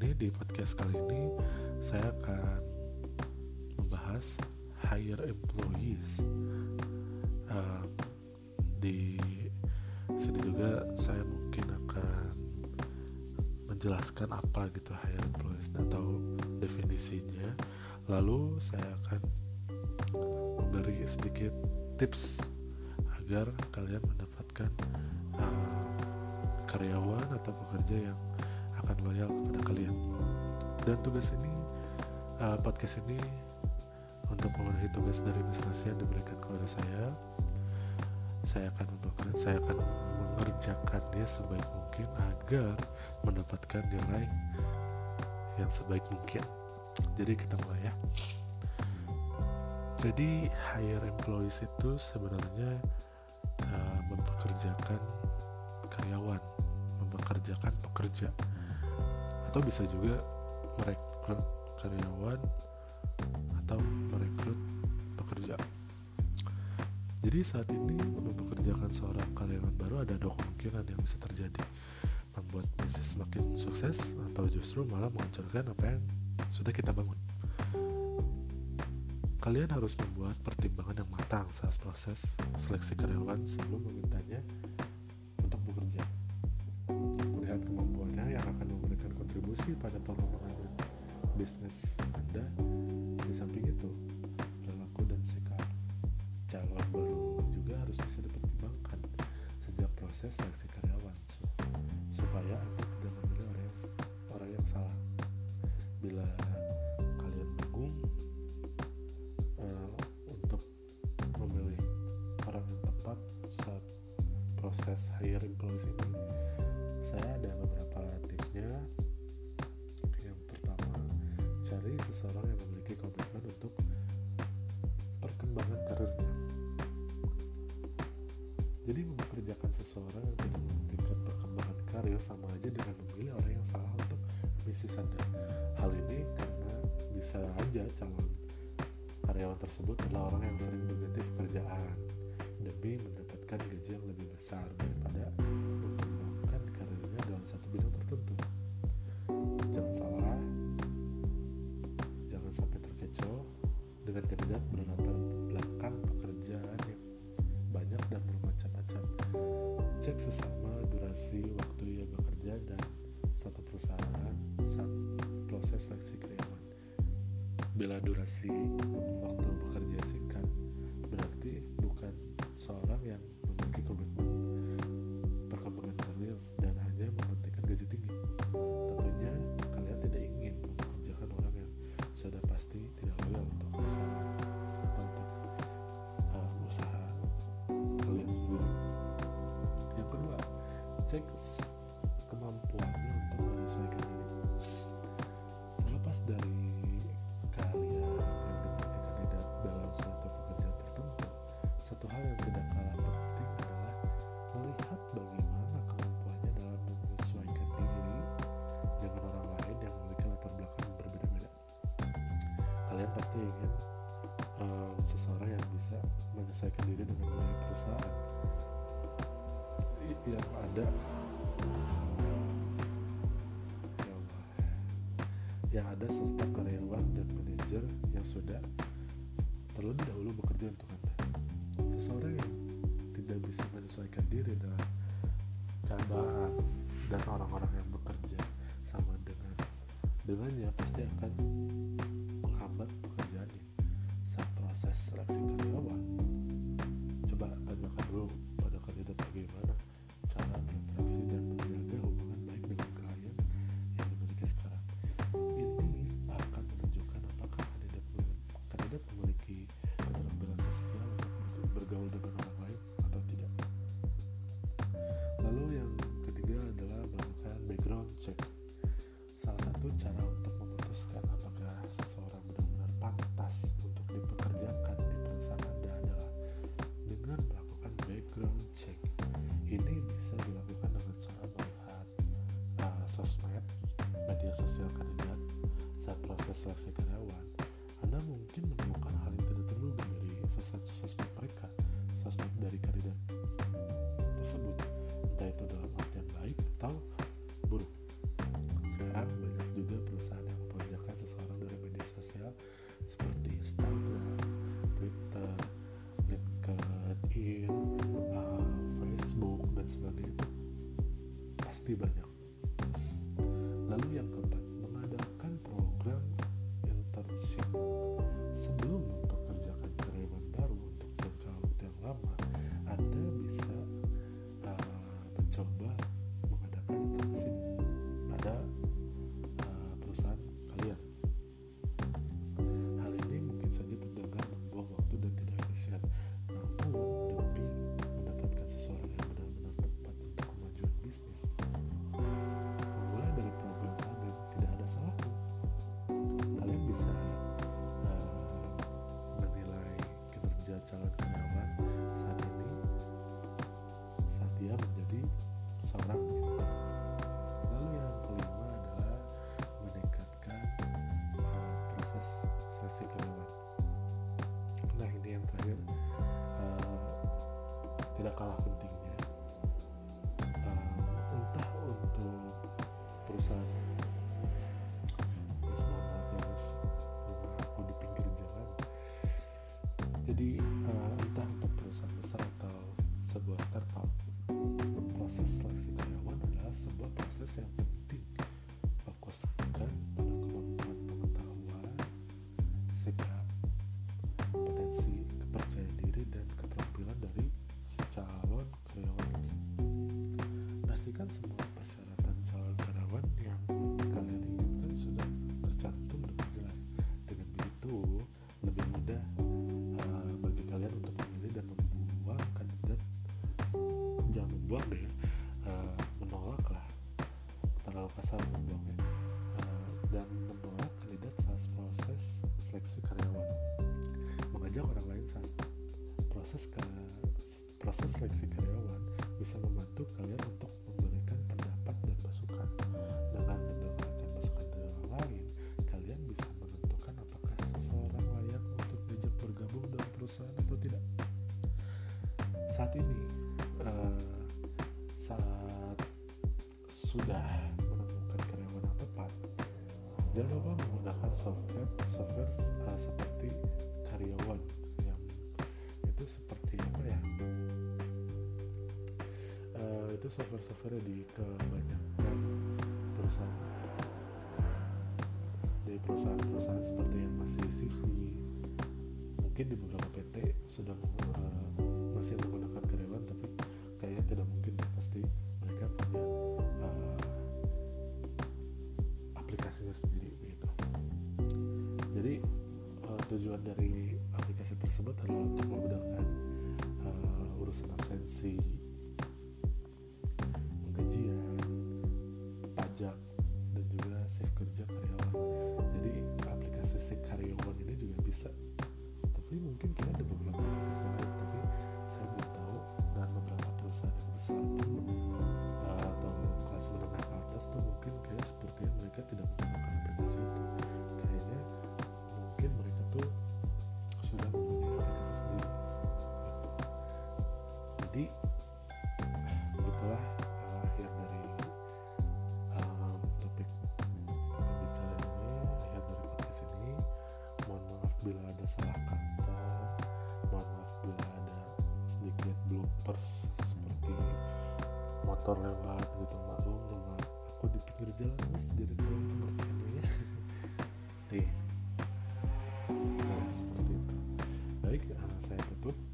ini di podcast kali ini saya akan membahas hire employees. Uh, di sini juga saya mungkin akan menjelaskan apa gitu hire employees atau definisinya. Lalu saya akan memberi sedikit tips agar kalian mendapatkan uh, karyawan atau pekerja yang akan loyal kepada kalian. Dan tugas ini uh, podcast ini untuk memenuhi tugas dari administrasi yang diberikan kepada saya. Saya akan saya akan mengerjakannya sebaik mungkin agar mendapatkan nilai yang sebaik mungkin. Jadi kita mulai ya. Jadi hire employees itu sebenarnya uh, mempekerjakan karyawan mempekerjakan pekerja atau bisa juga merekrut karyawan atau merekrut pekerja. Jadi saat ini mempekerjakan seorang karyawan baru ada dua kemungkinan yang bisa terjadi membuat bisnis semakin sukses atau justru malah menghancurkan apa yang sudah kita bangun. Kalian harus membuat pertimbangan yang matang saat proses seleksi karyawan sebelum memintanya kontribusi pada pengembangan bisnis Anda. Di samping itu, perilaku dan sikap calon baru juga harus bisa dipertimbangkan sejak proses seleksi karyawan supaya Anda tidak memilih orang yang orang yang salah. Bila kalian bingung uh, untuk memilih orang yang tepat saat proses hire employees ini, bisnis Anda. Hal ini karena bisa aja calon karyawan tersebut adalah orang yang sering berganti pekerjaan demi mendapatkan gaji yang lebih besar daripada mengembangkan karirnya dalam satu bidang tertentu. Jangan salah, dengan kandidat berlatar belakang pekerjaan yang banyak dan bermacam-macam. Cek sesama durasi waktu proses seleksi karyawan. Bila durasi waktu bekerja singkat, berarti bukan seorang yang memiliki komitmen perkembangan karir dan hanya mementingkan gaji tinggi. Tentunya kalian tidak ingin mengerjakan orang yang sudah pasti tidak loyal untuk cek kemampuannya untuk menyesuaikan dari kalian yang dimiliki kandidat dalam suatu pekerjaan tertentu satu hal yang tidak kalah penting adalah melihat bagaimana kemampuannya dalam menyesuaikan diri dengan orang lain yang memiliki latar belakang yang berbeda-beda. Kalian pasti ingin um, seseorang yang bisa menyesuaikan diri dengan perusahaan. Yang ada yang ada serta karyawan dan manajer yang sudah terlebih dahulu bekerja untuk Anda. Seseorang yang tidak bisa menyesuaikan diri dengan keadaan dan orang-orang yang bekerja sama dengan dengannya pasti akan menghambat pekerjaannya saat proses seleksi karyawan. seleksi karyawan, Anda mungkin menemukan hal yang tidak terduga sosok-sosok mereka, sosmed dari kandidat tersebut, entah itu dalam artian baik atau buruk. Sekarang banyak juga perusahaan yang memperkerjakan seseorang dari media sosial seperti Instagram, Twitter, LinkedIn, uh, Facebook, dan sebagainya. Pasti banyak sebuah startup. Proses seleksi karyawan adalah sebuah proses yang Eh, membuang deh. Uh, menolak lah. Terlalu kasar membuangnya uh, dan menolak kandidat saat proses seleksi karyawan. Mengajak orang lain saat proses ke proses seleksi karyawan bisa membantu kalian untuk sudah menemukan karyawan yang tepat, jangan lupa menggunakan software software uh, seperti karyawan yang itu seperti apa ya? Uh, itu software-software di kebanyakan perusahaan di perusahaan-perusahaan seperti yang masih CV mungkin di beberapa PT sudah menggunakan tersebut adalah untuk memudahkan uh, urusan absensi salah kata mohon maaf bila ada sedikit bloopers seperti motor lewat gitu maklum rumah aku di pinggir jalan sendiri tuh, tolong ini ya. Nih. Nah seperti itu. Baik eh, saya tutup.